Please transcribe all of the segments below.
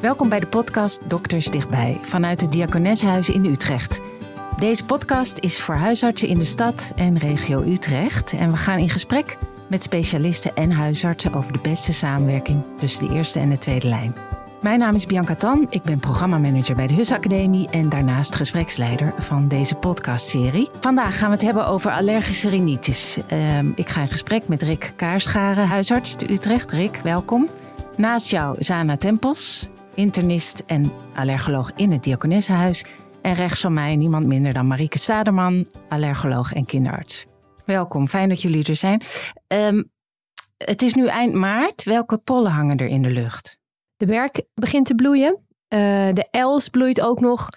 Welkom bij de podcast Dokters Dichtbij vanuit het Diakoneshuis in Utrecht. Deze podcast is voor huisartsen in de stad en regio Utrecht. En we gaan in gesprek met specialisten en huisartsen over de beste samenwerking tussen de eerste en de tweede lijn. Mijn naam is Bianca Tan, ik ben programmamanager bij de HUS Academie en daarnaast gespreksleider van deze podcastserie. Vandaag gaan we het hebben over allergische rinitis. Ehm, ik ga in gesprek met Rick Kaarscharen, huisarts te Utrecht. Rick, welkom. Naast jou Zana Tempels, internist en allergoloog in het Diakonessenhuis. En rechts van mij niemand minder dan Marieke Staderman, allergoloog en kinderarts. Welkom, fijn dat jullie er zijn. Ehm, het is nu eind maart. Welke pollen hangen er in de lucht? De werk begint te bloeien. Uh, de els bloeit ook nog.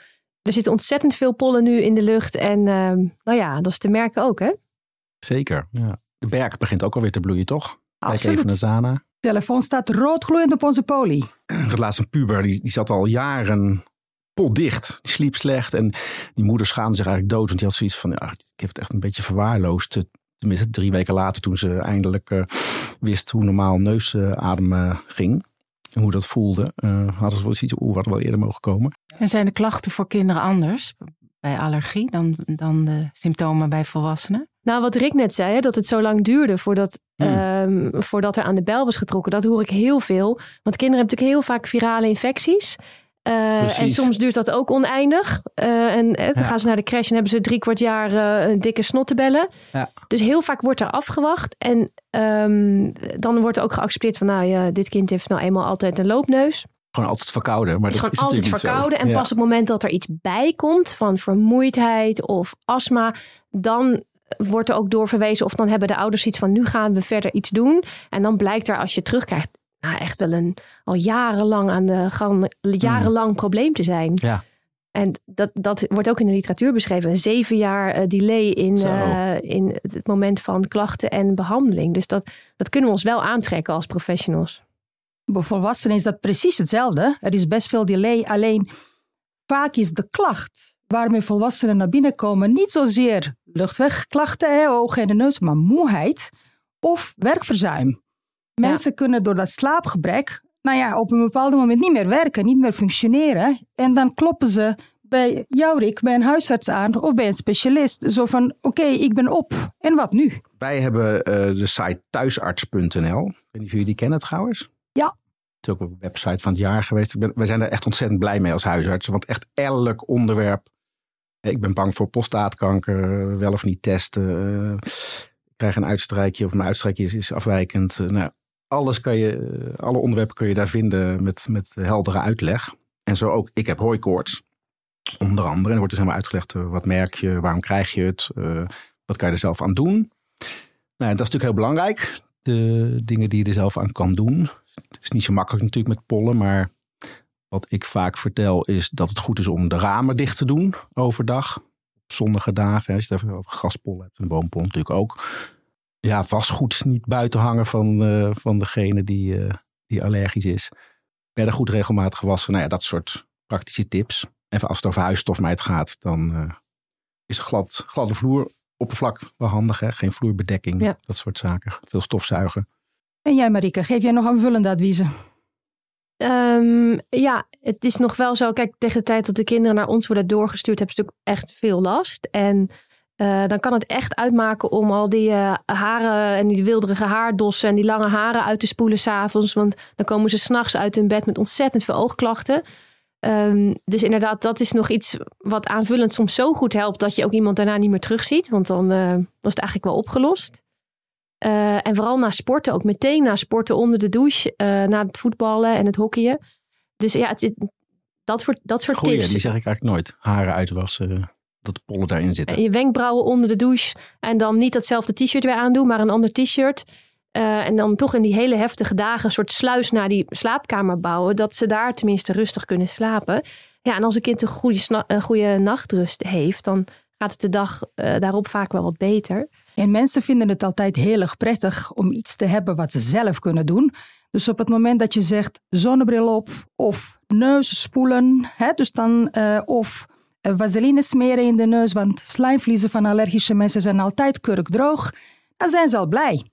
Er zitten ontzettend veel pollen nu in de lucht. En uh, nou ja, dat is te merken ook, hè? Zeker. Ja. De berk begint ook alweer te bloeien, toch? Absoluut. Kijk even naar Zana. De telefoon staat roodgloeiend op onze poli. Het laatst een puber, die, die zat al jaren potdicht. Die sliep slecht en die moeder schaamde zich eigenlijk dood. Want die had zoiets van, ja, ik heb het echt een beetje verwaarloosd. Tenminste, drie weken later toen ze eindelijk uh, wist hoe normaal neusademen ging hoe dat voelde, uh, hadden ze wel iets, oeh, wat wel eerder mogen komen. En zijn de klachten voor kinderen anders bij allergie dan, dan de symptomen bij volwassenen? Nou, wat Rick net zei, hè, dat het zo lang duurde voordat, hmm. um, voordat er aan de bel was getrokken, dat hoor ik heel veel. Want kinderen hebben natuurlijk heel vaak virale infecties. Uh, en soms duurt dat ook oneindig. Uh, en uh, dan gaan ze naar de crash en hebben ze drie kwart jaar een dikke snottenbellen. Ja. Dus heel vaak wordt er afgewacht. En um, dan wordt er ook geaccepteerd van, nou ja, dit kind heeft nou eenmaal altijd een loopneus. Gewoon altijd verkouden. Maar het is dat gewoon is altijd verkouden. En ja. pas op het moment dat er iets bij komt van vermoeidheid of astma, dan wordt er ook doorverwezen of dan hebben de ouders iets van nu gaan we verder iets doen. En dan blijkt er als je terugkrijgt, nou, echt wel een al jarenlang aan de gang, jarenlang mm. probleem te zijn. Ja. En dat, dat wordt ook in de literatuur beschreven. Een zeven jaar uh, delay in, uh, in het moment van klachten en behandeling. Dus dat, dat kunnen we ons wel aantrekken als professionals. Bij volwassenen is dat precies hetzelfde. Er is best veel delay. Alleen vaak is de klacht waarmee volwassenen naar binnen komen niet zozeer luchtwegklachten, hè, ogen en de neus, maar moeheid of werkverzuim. Mensen ja. kunnen door dat slaapgebrek, nou ja, op een bepaald moment niet meer werken, niet meer functioneren. En dan kloppen ze bij jou, Rick, bij een huisarts aan of bij een specialist. Zo van, oké, okay, ik ben op. En wat nu? Wij hebben uh, de site thuisarts.nl. Ik weet niet of jullie die kennen trouwens. Ja. Het is ook een website van het jaar geweest. Ik ben, wij zijn er echt ontzettend blij mee als huisartsen. Want echt elk onderwerp. Ik ben bang voor prostaatkanker, wel of niet testen. Ik krijg een uitstrijkje of mijn uitstrijkje is, afwijkend. Uh, nou, alles kan je, alle onderwerpen kun je daar vinden met, met heldere uitleg. En zo ook, ik heb hooikoorts, onder andere. En er wordt dus helemaal uitgelegd, wat merk je, waarom krijg je het, wat kan je er zelf aan doen. Nou, dat is natuurlijk heel belangrijk, de dingen die je er zelf aan kan doen. Het is niet zo makkelijk natuurlijk met pollen, maar wat ik vaak vertel is dat het goed is om de ramen dicht te doen overdag. Op zonnige dagen, als je het even over gaspollen hebt en boompollen natuurlijk ook ja, vastgoed niet buiten hangen van, uh, van degene die, uh, die allergisch is. Werden goed regelmatig gewassen. Nou ja, dat soort praktische tips. Even als het over huisstofmijt gaat, dan uh, is een glad, gladde vloer oppervlak wel handig. Hè? Geen vloerbedekking, ja. dat soort zaken. Veel stofzuigen. En jij Marike, geef jij nog aanvullende adviezen? Um, ja, het is nog wel zo. Kijk, tegen de tijd dat de kinderen naar ons worden doorgestuurd, hebben ze natuurlijk echt veel last. En uh, dan kan het echt uitmaken om al die uh, haren en die wilderige haardossen en die lange haren uit te spoelen s'avonds. Want dan komen ze s'nachts uit hun bed met ontzettend veel oogklachten. Um, dus inderdaad, dat is nog iets wat aanvullend soms zo goed helpt dat je ook iemand daarna niet meer terugziet. Want dan was het eigenlijk wel opgelost. En vooral na sporten, ook meteen na sporten onder de douche, na het voetballen en het hockeyen. Dus ja, het, dat, voor, dat soort Goeie, tips. die zeg ik eigenlijk nooit. Haren uitwassen dat de pollen daarin zitten. En je wenkbrauwen onder de douche. En dan niet datzelfde t-shirt weer aandoen, maar een ander t-shirt. Uh, en dan toch in die hele heftige dagen een soort sluis naar die slaapkamer bouwen. Dat ze daar tenminste rustig kunnen slapen. Ja, en als een kind een goede, een goede nachtrust heeft, dan gaat het de dag daarop vaak wel wat beter. En mensen vinden het altijd heel erg prettig om iets te hebben wat ze zelf kunnen doen. Dus op het moment dat je zegt zonnebril op of neus spoelen, hè, dus dan, uh, of vaseline smeren in de neus, want slijmvliezen van allergische mensen zijn altijd kurkdroog, dan zijn ze al blij.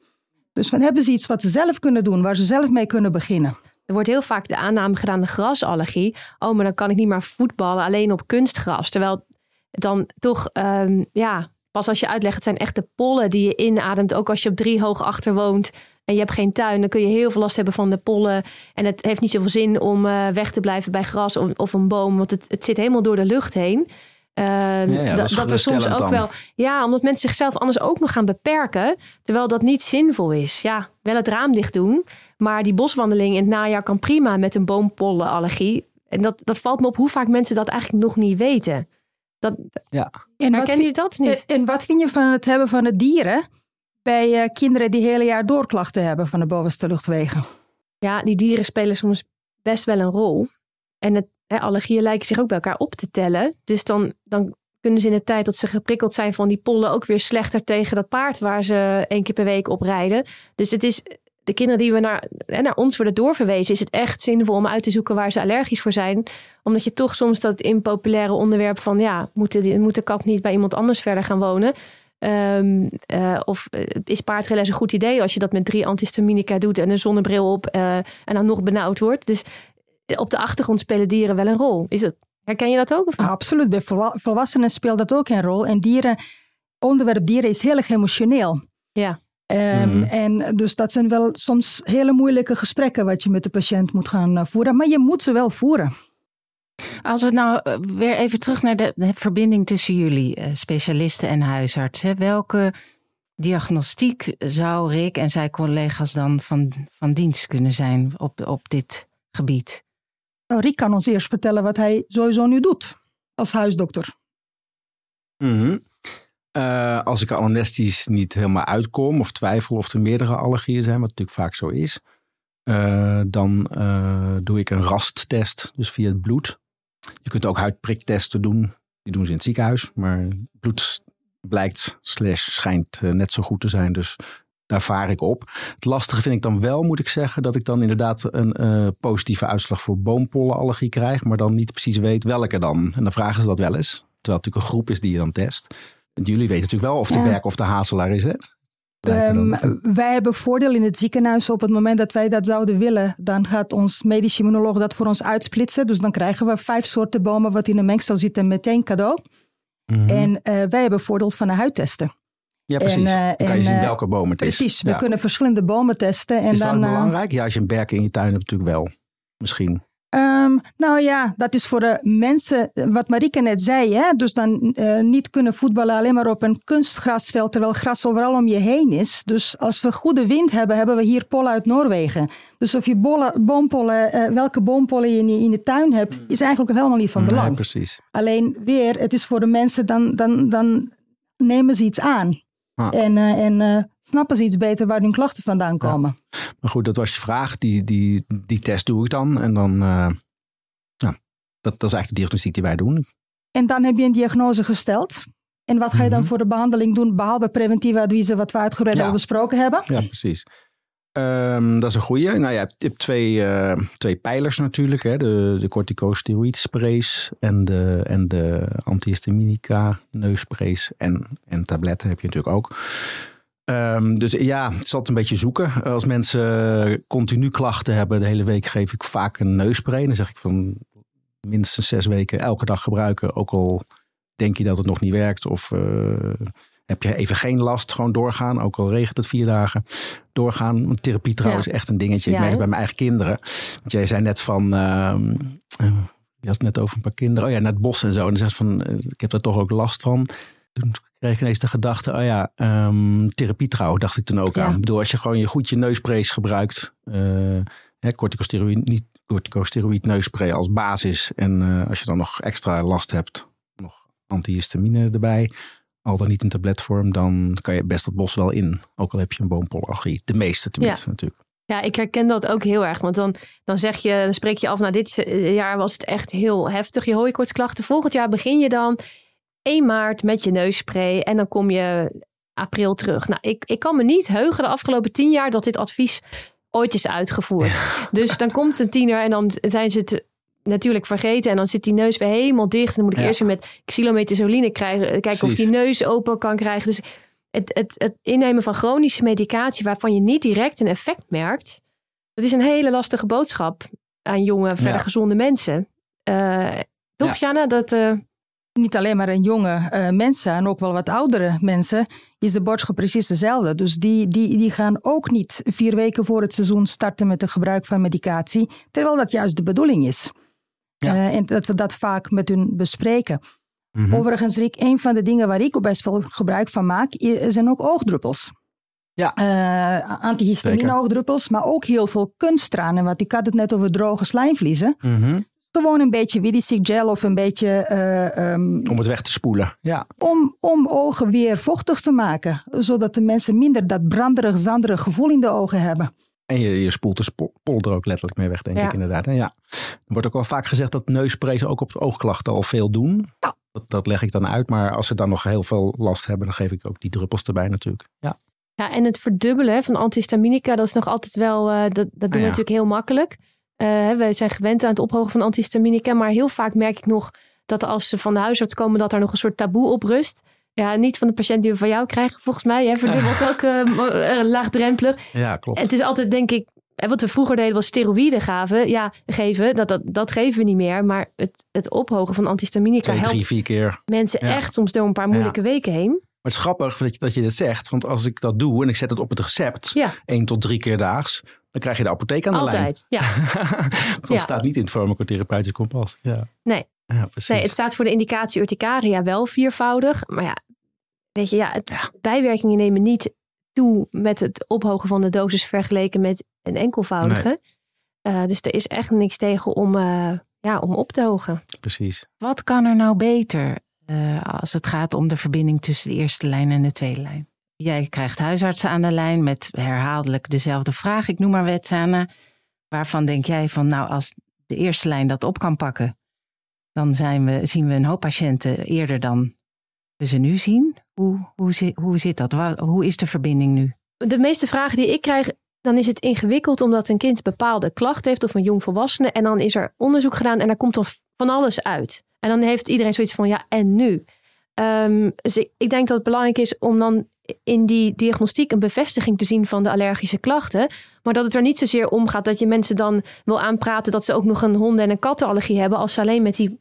Dus dan hebben ze iets wat ze zelf kunnen doen, waar ze zelf mee kunnen beginnen. er wordt heel vaak de aanname gedaan, de grasallergie. Oh, maar dan kan ik niet meer voetballen alleen op kunstgras. Terwijl dan toch, ehm, ja, pas als je uitlegt, het zijn echt de pollen die je inademt. Ook als je op drie hoog achter woont en je hebt geen tuin, dan kun je heel veel last hebben van de pollen. En het heeft niet zoveel zin om uh, weg te blijven bij gras of, of een boom, want het, het zit helemaal door de lucht heen. Uh, Ja, ja, dat er soms ook dan. wel. Ja, omdat mensen zichzelf anders ook nog gaan beperken. Terwijl dat niet zinvol is. Ja, wel het raam dicht doen. Maar die boswandeling in het najaar kan prima met een boompollenallergie. En dat, dat valt me op hoe vaak mensen dat eigenlijk nog niet weten. Dat, En herkennen jullie dat niet? en wat vind je van het hebben van het dieren bij eh, kinderen die hele jaar doorklachten hebben van de bovenste luchtwegen? Ja, die dieren spelen soms best wel een rol. En het, hè, allergieën lijken zich ook bij elkaar op te tellen. Dus dan, dan kunnen ze in de tijd dat ze geprikkeld zijn van die pollen ook weer slechter tegen dat paard waar ze één keer per week op rijden. Dus het is de kinderen die we naar, naar ons worden doorverwezen, is het echt zinvol om uit te zoeken waar ze allergisch voor zijn. Omdat je toch soms dat impopulaire onderwerp van ja, moet de, moet de kat niet bij iemand anders verder gaan wonen? Ehm, eh, of eh, is paardrijden een goed idee als je dat met drie antihistaminica doet en een zonnebril op eh, en dan nog benauwd wordt? Dus op de achtergrond spelen dieren wel een rol. Is dat, herken je dat ook? Of niet? Absoluut, bij volwa- volwassenen speelt dat ook een rol. En dieren, onderwerp dieren is heel erg emotioneel. Ja. Ehm, Mhm. En dus dat zijn wel soms hele moeilijke gesprekken wat je met de patiënt moet gaan eh, voeren. Maar je moet ze wel voeren. Als we nou eh, weer even terug naar de, de verbinding tussen jullie, eh, specialisten en huisartsen. Welke diagnostiek zou Rick en zijn collega's dan van, van dienst kunnen zijn op, op dit gebied? Nou, Rick kan ons eerst vertellen wat hij sowieso nu doet als huisdokter. Mhm. Eh, als ik anamnestisch niet helemaal uitkom of twijfel of er meerdere allergieën zijn, wat natuurlijk vaak zo is, eh, dan eh, doe ik een rasttest, dus via het bloed. Je kunt ook huidpriktesten doen, die doen ze in het ziekenhuis, maar bloed blijkt slash schijnt eh, net zo goed te zijn, dus daar vaar ik op. Het lastige vind ik dan wel, moet ik zeggen, dat ik dan inderdaad een positieve uitslag voor boompollenallergie krijg, maar dan niet precies weet welke dan. En dan vragen ze dat wel eens, terwijl het natuurlijk een groep is die je dan test. Jullie weten natuurlijk wel of de Ja. werk of de hazelaar is, hè? Ehm, wij hebben voordeel in het ziekenhuis. Op het moment dat wij dat zouden willen, dan gaat ons medisch immunoloog dat voor ons uitsplitsen. Dus dan krijgen we vijf soorten bomen wat in een mengsel zitten meteen cadeau. Mhm. En eh, wij hebben voordeel van de huidtesten. ja, precies. en, eh, dan kan je en, zien eh, welke boom het is. Precies, we Ja. kunnen verschillende bomen testen. En is dat dan, belangrijk? Ja, als je een berk in je tuin hebt natuurlijk wel. Misschien. Ehm, nou ja, dat is voor de mensen, wat Marike net zei. Hè? Dus dan eh, niet kunnen voetballen alleen maar op een kunstgrasveld, terwijl gras overal om je heen is. Dus als we goede wind hebben, hebben we hier pollen uit Noorwegen. Dus of je bollen, boompollen, eh, welke boompollen je in, je in de tuin hebt, is eigenlijk helemaal niet van Nee, belang. precies. Alleen weer, het is voor de mensen, dan, dan, dan nemen ze iets aan. Ah. En, eh, en eh, snappen ze iets beter waar hun klachten vandaan komen. Maar goed, dat was je vraag. Die, die, die test doe ik dan. En dan, eh, ja, dat, dat is eigenlijk de diagnostiek die wij doen. En dan heb je een diagnose gesteld. En wat ga je dan Mhm. voor de behandeling doen, behalve preventieve adviezen, wat we uitgebreid Ja. al besproken hebben? Ja, precies. Ehm, dat is een goeie. Nou, je hebt, twee, eh, twee pijlers natuurlijk. Hè? De, de corticosteroïdsprays en de, en de antihistaminica neusprays en, en tabletten heb je natuurlijk ook. Ehm, dus ja, het altijd een beetje zoeken. Als mensen continu klachten hebben, de hele week geef ik vaak een neuspray. Dan zeg ik van minstens zes weken elke dag gebruiken. Ook al denk je dat het nog niet werkt of eh, heb je even geen last, gewoon doorgaan. Ook al regent het vier dagen, doorgaan. Want therapie trouwens is echt een dingetje. Ik Ja, merk het hè? bij mijn eigen kinderen. Want jij zei net van... eh, je had het net over een paar kinderen. Oh ja, naar het bos en zo. En dan zegt ze van, eh, ik heb daar toch ook last van. Toen kreeg ik ineens de gedachte, oh ja, ehm, therapie trouw, dacht ik toen ook Ja. aan. Ik bedoel, als je gewoon je goed je neusprays gebruikt, eh hè, corticosteroïd, niet corticosteroïd neuspray als basis. En als je dan nog extra last hebt, nog antihistamine erbij, al dan niet in tabletvorm, dan kan je best het bos wel in. Ook al heb je een boompollenallergie. De meeste tenminste natuurlijk. Ja, ik herken dat ook heel erg. Want dan, dan zeg je, dan spreek je af, nou dit jaar was het echt heel heftig. Je hooikoortsklachten. Volgend jaar begin je dan 1 maart met je neusspray. En dan kom je april terug. Nou, ik, ik kan me niet heugen de afgelopen tien jaar dat dit advies ooit is uitgevoerd. Dus dan komt een tiener en dan zijn ze het natuurlijk vergeten. En dan zit die neus weer helemaal dicht. En dan moet ik Ja. eerst weer met xylometazoline krijgen, kijken of die neus open kan krijgen. Dus het, het, het innemen van chronische medicatie waarvan je niet direct een effect merkt. dat is een hele lastige boodschap aan jonge, verder Ja. gezonde mensen. Eh toch, Ja. Shanna? Dat, eh, Niet alleen maar een jonge eh, mensen en ook wel wat oudere mensen is de boodschap precies dezelfde. Dus die, die, die gaan ook niet vier weken voor het seizoen starten met het gebruik van medicatie, terwijl dat juist de bedoeling is. Ja. Eh, en dat we dat vaak met hun bespreken. Mhm. Overigens, Rick, een van de dingen waar ik ook best veel gebruik van maak, zijn ook oogdruppels. Ja. Eh, antihistamine oogdruppels, maar ook heel veel kunsttranen. Want ik had het net over droge slijmvliezen. Mhm. Gewoon een beetje Vidicic gel of een beetje eh, ehm, Om het weg te spoelen. Ja. om, om ogen weer vochtig te maken. Zodat de mensen minder dat branderig, zanderig gevoel in de ogen hebben. En je, je spoelt de polder er ook letterlijk mee weg, denk Ja. ik inderdaad. En ja, er wordt ook wel vaak gezegd dat neussprays ook op oogklachten al veel doen. Dat, dat leg ik dan uit. Maar als ze dan nog heel veel last hebben, dan geef ik ook die druppels erbij natuurlijk. Ja. ja, en het verdubbelen van antihistaminica, dat is nog altijd wel, eh, dat, dat doen we ja. natuurlijk heel makkelijk. Eh, we zijn gewend aan het ophogen van antihistaminica, maar heel vaak merk ik nog dat als ze van de huisarts komen, dat er nog een soort taboe op rust. Ja, niet van de patiënt die we van jou krijgen, volgens mij. Hè, verdubbelt ook eh, laagdrempelig. ja, klopt. Het is altijd, denk ik, wat we vroeger deden was steroïden gaven. Ja, geven, dat, dat, dat geven we niet meer. Maar het, het ophogen van antihistaminica Twee, helpt drie, vier keer. mensen Ja. echt soms door een paar moeilijke weken heen. Maar het is grappig dat je, dat je dit zegt. Want als ik dat doe en ik zet het op het recept, Ja, één tot drie keer daags, dan krijg je de apotheek aan de altijd. Ja. lijn. dat Ja. staat niet in het farmacotherapeutisch kompas. Ja. Nee. Ja, precies. Nee, het staat voor de indicatie urticaria wel viervoudig. Maar ja, weet je, ja, het, bijwerkingen nemen niet toe met het ophogen van de dosis vergeleken met een enkelvoudige. Eh, dus er is echt niks tegen om, eh, ja, om op te hogen. precies. Wat kan er nou beter eh, als het gaat om de verbinding tussen de eerste lijn en de tweede lijn? Jij krijgt huisartsen aan de lijn met herhaaldelijk dezelfde vraag. Ik noem maar Wetsana. Waarvan denk jij van, nou, als de eerste lijn dat op kan pakken, dan zijn we, zien we een hoop patiënten eerder dan we ze nu zien. Hoe, hoe, zit, hoe zit dat? Wa- Hoe is de verbinding nu? De meeste vragen die ik krijg, dan is het ingewikkeld omdat een kind bepaalde klachten heeft of een jong volwassene. En dan is er onderzoek gedaan en daar komt dan van alles uit. En dan heeft iedereen zoiets van, ja, en nu? Ehm, dus ik, ik denk dat het belangrijk is om dan in die diagnostiek een bevestiging te zien van de allergische klachten. Maar dat het er niet zozeer om gaat dat je mensen dan wil aanpraten dat ze ook nog een honden- en een kattenallergie hebben als ze alleen met die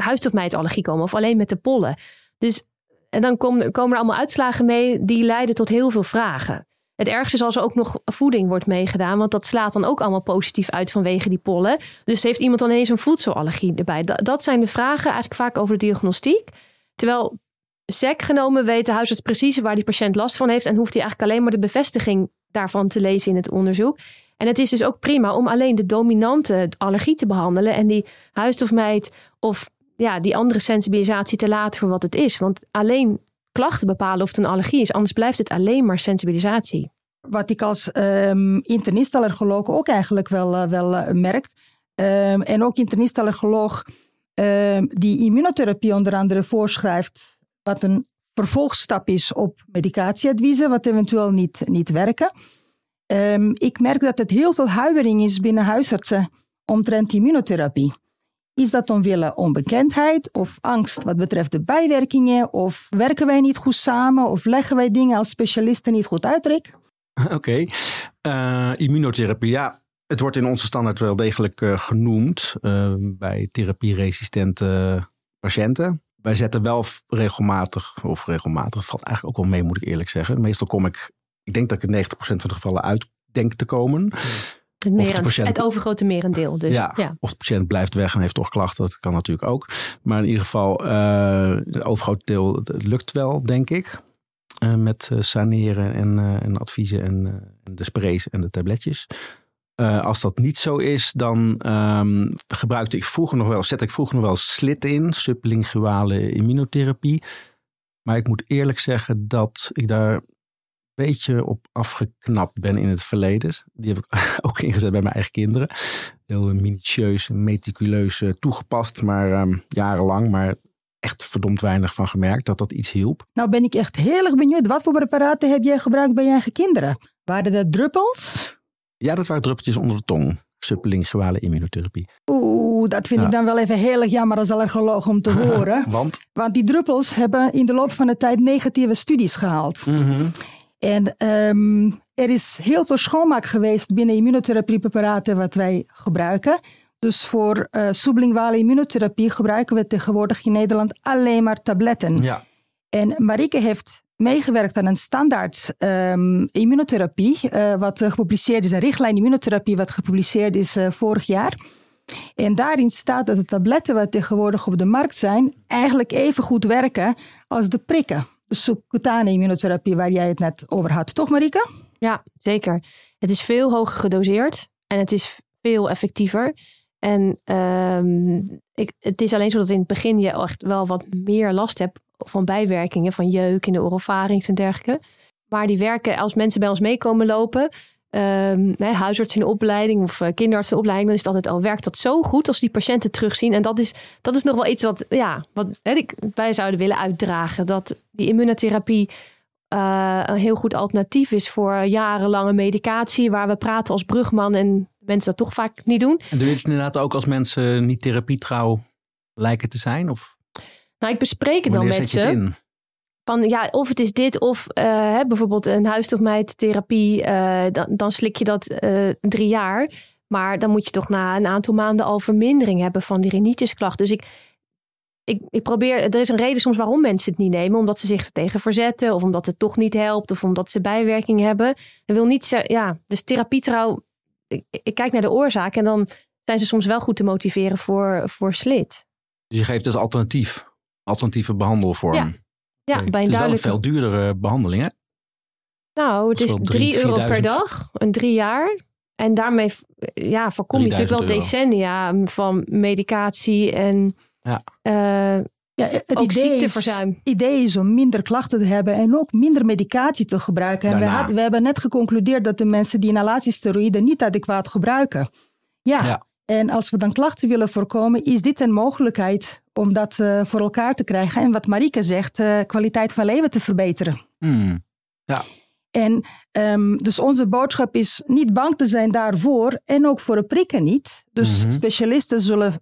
huisstofmijtallergie komen of alleen met de pollen. Dus en dan komen, komen er allemaal uitslagen mee die leiden tot heel veel vragen. Het ergste is als er ook nog voeding wordt meegedaan, want dat slaat dan ook allemaal positief uit vanwege die pollen. Dus heeft iemand dan ineens een voedselallergie erbij? Dat, zijn de vragen eigenlijk vaak over de diagnostiek. Terwijl sec genomen weet de huisarts precies waar die patiënt last van heeft en hoeft hij eigenlijk alleen maar de bevestiging daarvan te lezen in het onderzoek. En het is dus ook prima om alleen de dominante allergie te behandelen en die huisstofmijt of ja, die andere sensibilisatie te laten voor wat het is. Want alleen klachten bepalen of het een allergie is. Anders blijft het alleen maar sensibilisatie. Wat ik als ehm internist-allergoloog ook eigenlijk wel, eh, wel eh, merk. Ehm, en ook internist-allergoloog ehm, die immunotherapie onder andere voorschrijft. Wat een vervolgstap is op medicatieadviezen, wat eventueel niet, niet werken. Ik merk dat het heel veel huivering is binnen huisartsen omtrent immunotherapie. Is dat omwille onbekendheid of angst wat betreft de bijwerkingen? Of werken wij niet goed samen? Of leggen wij dingen als specialisten niet goed uit, Rick? Oké. Eh, immunotherapie, ja. Het wordt in onze standaard wel degelijk eh, genoemd eh, bij therapieresistente patiënten. Wij zetten wel regelmatig, of regelmatig, het valt eigenlijk ook wel mee, moet ik eerlijk zeggen. Meestal kom ik, ik denk dat ik in 90% van de gevallen uit denk te komen. Het, merend- de patiënt- het overgrote merendeel. Dus, ja, ja. Of de patiënt blijft weg en heeft toch klachten, dat kan natuurlijk ook. Maar in ieder geval, eh het overgrote deel het lukt wel, denk ik. Eh, met eh, saneren en, en adviezen en, de sprays en de tabletjes. Als dat niet zo is, dan ehm, gebruikte ik vroeger nog wel, zette ik vroeger nog wel slit in, sublinguale immunotherapie. Maar ik moet eerlijk zeggen dat ik daar beetje op afgeknapt ben in het verleden. Die heb ik ook ingezet bij mijn eigen kinderen. Heel minutieus en meticuleus eh, toegepast, maar ehm, jarenlang. Maar echt verdomd weinig van gemerkt dat dat iets hielp. Nou ben ik echt heel erg benieuwd. Wat voor preparaten heb jij gebruikt bij je eigen kinderen? Waren dat druppels? Ja, dat waren druppeltjes onder de tong. Sublinguale immunotherapie. Oeh, dat vind Ja. ik dan wel even heel erg jammer als allergoloog om te horen. Want? Want die druppels hebben in de loop van de tijd negatieve studies gehaald. En ehm, er is heel veel schoonmaak geweest binnen immunotherapiepreparaten wat wij gebruiken. Dus voor uh, sublinguale immunotherapie gebruiken we tegenwoordig in Nederland alleen maar tabletten. Ja. En Marike heeft meegewerkt aan een standaard um, immunotherapie, uh, wat gepubliceerd is, een richtlijn immunotherapie, wat gepubliceerd is uh, vorig jaar. En daarin staat dat de tabletten wat tegenwoordig op de markt zijn, eigenlijk even goed werken als de prikken. Subcutane immunotherapie waar jij het net over had, toch Marike? Ja, zeker. Het is veel hoger gedoseerd en het is veel effectiever. En um, ik, het is alleen zo dat in het begin je echt wel wat meer last hebt van bijwerkingen, van jeuk in de orofarynx en dergelijke. Maar die werken als mensen bij ons meekomen lopen, um, huisarts in de opleiding of uh, kinderarts in de opleiding, dan is het altijd al werkt dat zo goed als die patiënten terugzien. En dat is, dat is nog wel iets wat, ja, wat hè, wij zouden willen uitdragen. Dat die immunotherapie uh, een heel goed alternatief is voor jarenlange medicatie, waar we praten als brugman en mensen dat toch vaak niet doen. En doe je het inderdaad ook als mensen niet therapietrouw lijken te zijn? Of nou, ik bespreek het dan met ze. Van ja, of het is dit, of uh, bijvoorbeeld een huisstofmijttherapie, uh, dan, dan slik je dat uh, drie jaar. Maar dan moet je toch na een aantal maanden al vermindering hebben van die rhinitisklachten. Dus ik, ik, ik probeer, er is een reden soms waarom mensen het niet nemen. Omdat ze zich er tegen verzetten, of omdat het toch niet helpt, of omdat ze bijwerking hebben. Ik wil niet ja, dus therapietrouw, ik, ik kijk naar de oorzaak en dan zijn ze soms wel goed te motiveren voor, voor slit. Dus je geeft dus alternatief? alternatieve behandelvorm. Ja, ja bij een het is duidelijke... wel een veel duurdere behandeling, hè? Nou, het is 3 euro 4000. per dag, een drie jaar. En daarmee ja, voorkom je natuurlijk wel 3000 decennia van medicatie en Ja. eh, Ja, het ook idee is, idee is om minder klachten te hebben en ook minder medicatie te gebruiken. En we, had- we hebben net geconcludeerd dat de mensen die inhalatiesteroïden niet adequaat gebruiken. Ja. Ja. En als we dan klachten willen voorkomen, is dit een mogelijkheid om dat eh, voor elkaar te krijgen. En wat Marike zegt, eh, kwaliteit van leven te verbeteren. Hmm. En ehm, dus onze boodschap is niet bang te zijn daarvoor en ook voor de prikken niet. Dus Mhm. specialisten zullen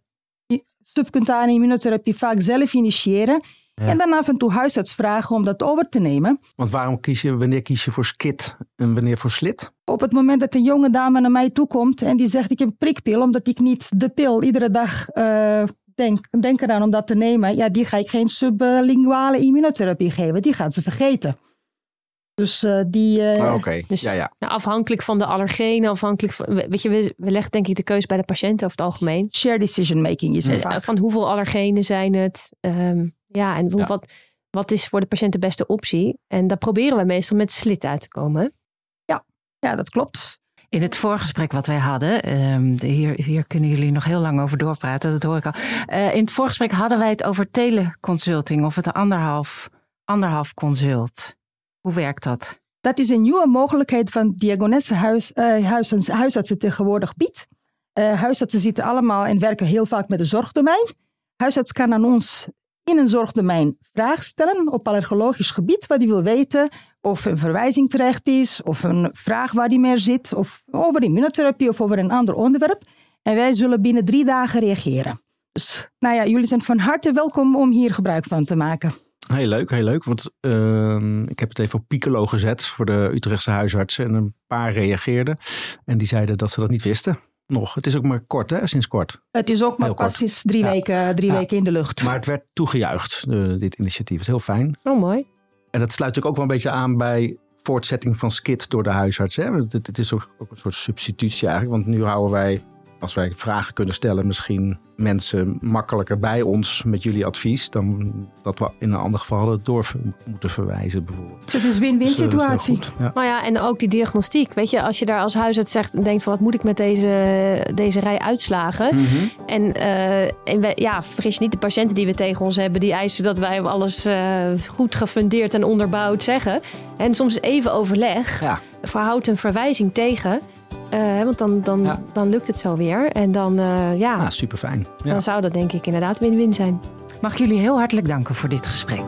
subcutane immunotherapie vaak zelf initiëren. Ja. En dan af en toe huisarts vragen om dat over te nemen. Want waarom kies je, wanneer kies je voor skit en wanneer voor slit? Op het moment dat een jonge dame naar mij toe komt en die zegt ik heb een prikpil omdat ik niet de pil iedere dag eh, denk, denk eraan om dat te nemen. Ja, die ga ik geen sublinguale immunotherapie geven. Die gaat ze vergeten. Dus eh, die... eh, Ah, Oké, Dus- ja, ja. nou, afhankelijk van de allergenen, afhankelijk van, weet je, we, we leggen denk ik de keuze bij de patiënt over het algemeen. Share decision making is het Eh, vaak. Van hoeveel allergenen zijn het? Ehm, ja, en hoe, Ja. Wat, wat is voor de patiënt de beste optie? En daar proberen we meestal met slit uit te komen. Ja, dat klopt. In het voorgesprek wat wij hadden, ehm, de- hier, hier kunnen jullie nog heel lang over doorpraten, dat hoor ik al. Eh, in het voorgesprek hadden wij het over teleconsulting of het anderhalf, anderhalf consult. Hoe werkt dat? Dat is een nieuwe mogelijkheid van Diagonesse huis, huisarts- huisartsen tegenwoordig biedt. Eh, huisartsen zitten allemaal en werken heel vaak met een zorgdomein. Huisarts kan aan ons in een zorgdomein vraag stellen op allergologisch gebied, wat hij wil weten. Of een verwijzing terecht is, of een vraag waar hij meer zit, of over immunotherapie of over een ander onderwerp. En wij zullen binnen drie dagen reageren. Dus nou ja, jullie zijn van harte welkom om hier gebruik van te maken. Heel leuk, heel leuk. Want ehm, ik heb het even op Piccolo gezet voor de Utrechtse huisartsen. En een paar reageerden. En die zeiden dat ze dat niet wisten. Nog. Het is ook maar kort, hè? Sinds kort. Het is ook maar Heel pas sinds drie, Ja. weken, drie Ja. weken in de lucht. Maar het werd toegejuicht, dit initiatief. Het is heel fijn. Oh, mooi. En dat sluit natuurlijk ook wel een beetje aan bij voortzetting van skit door de huisarts. Hè? Het, is ook een soort substitutie eigenlijk. Want nu houden wij, als wij vragen kunnen stellen, misschien mensen makkelijker bij ons met jullie advies. Dan dat we in een ander geval hadden door moeten verwijzen bijvoorbeeld. Dus het is een win-win Dus, eh, dat is heel situatie. Ja. Nou ja, en ook die diagnostiek. Weet je, als je daar als huisarts zegt en denkt van wat moet ik met deze, deze rij uitslagen. Mhm. En, eh, en we, ja, vergis je niet, de patiënten die we tegen ons hebben, die eisen dat wij alles eh, goed gefundeerd en onderbouwd zeggen. En soms even overleg Ja. verhoudt een verwijzing tegen. Eh, want dan, dan, Ja. dan lukt het zo weer. En dan, eh, ja, Ah, super fijn. Ja. dan zou dat denk ik inderdaad win-win zijn. Mag ik jullie heel hartelijk danken voor dit gesprek.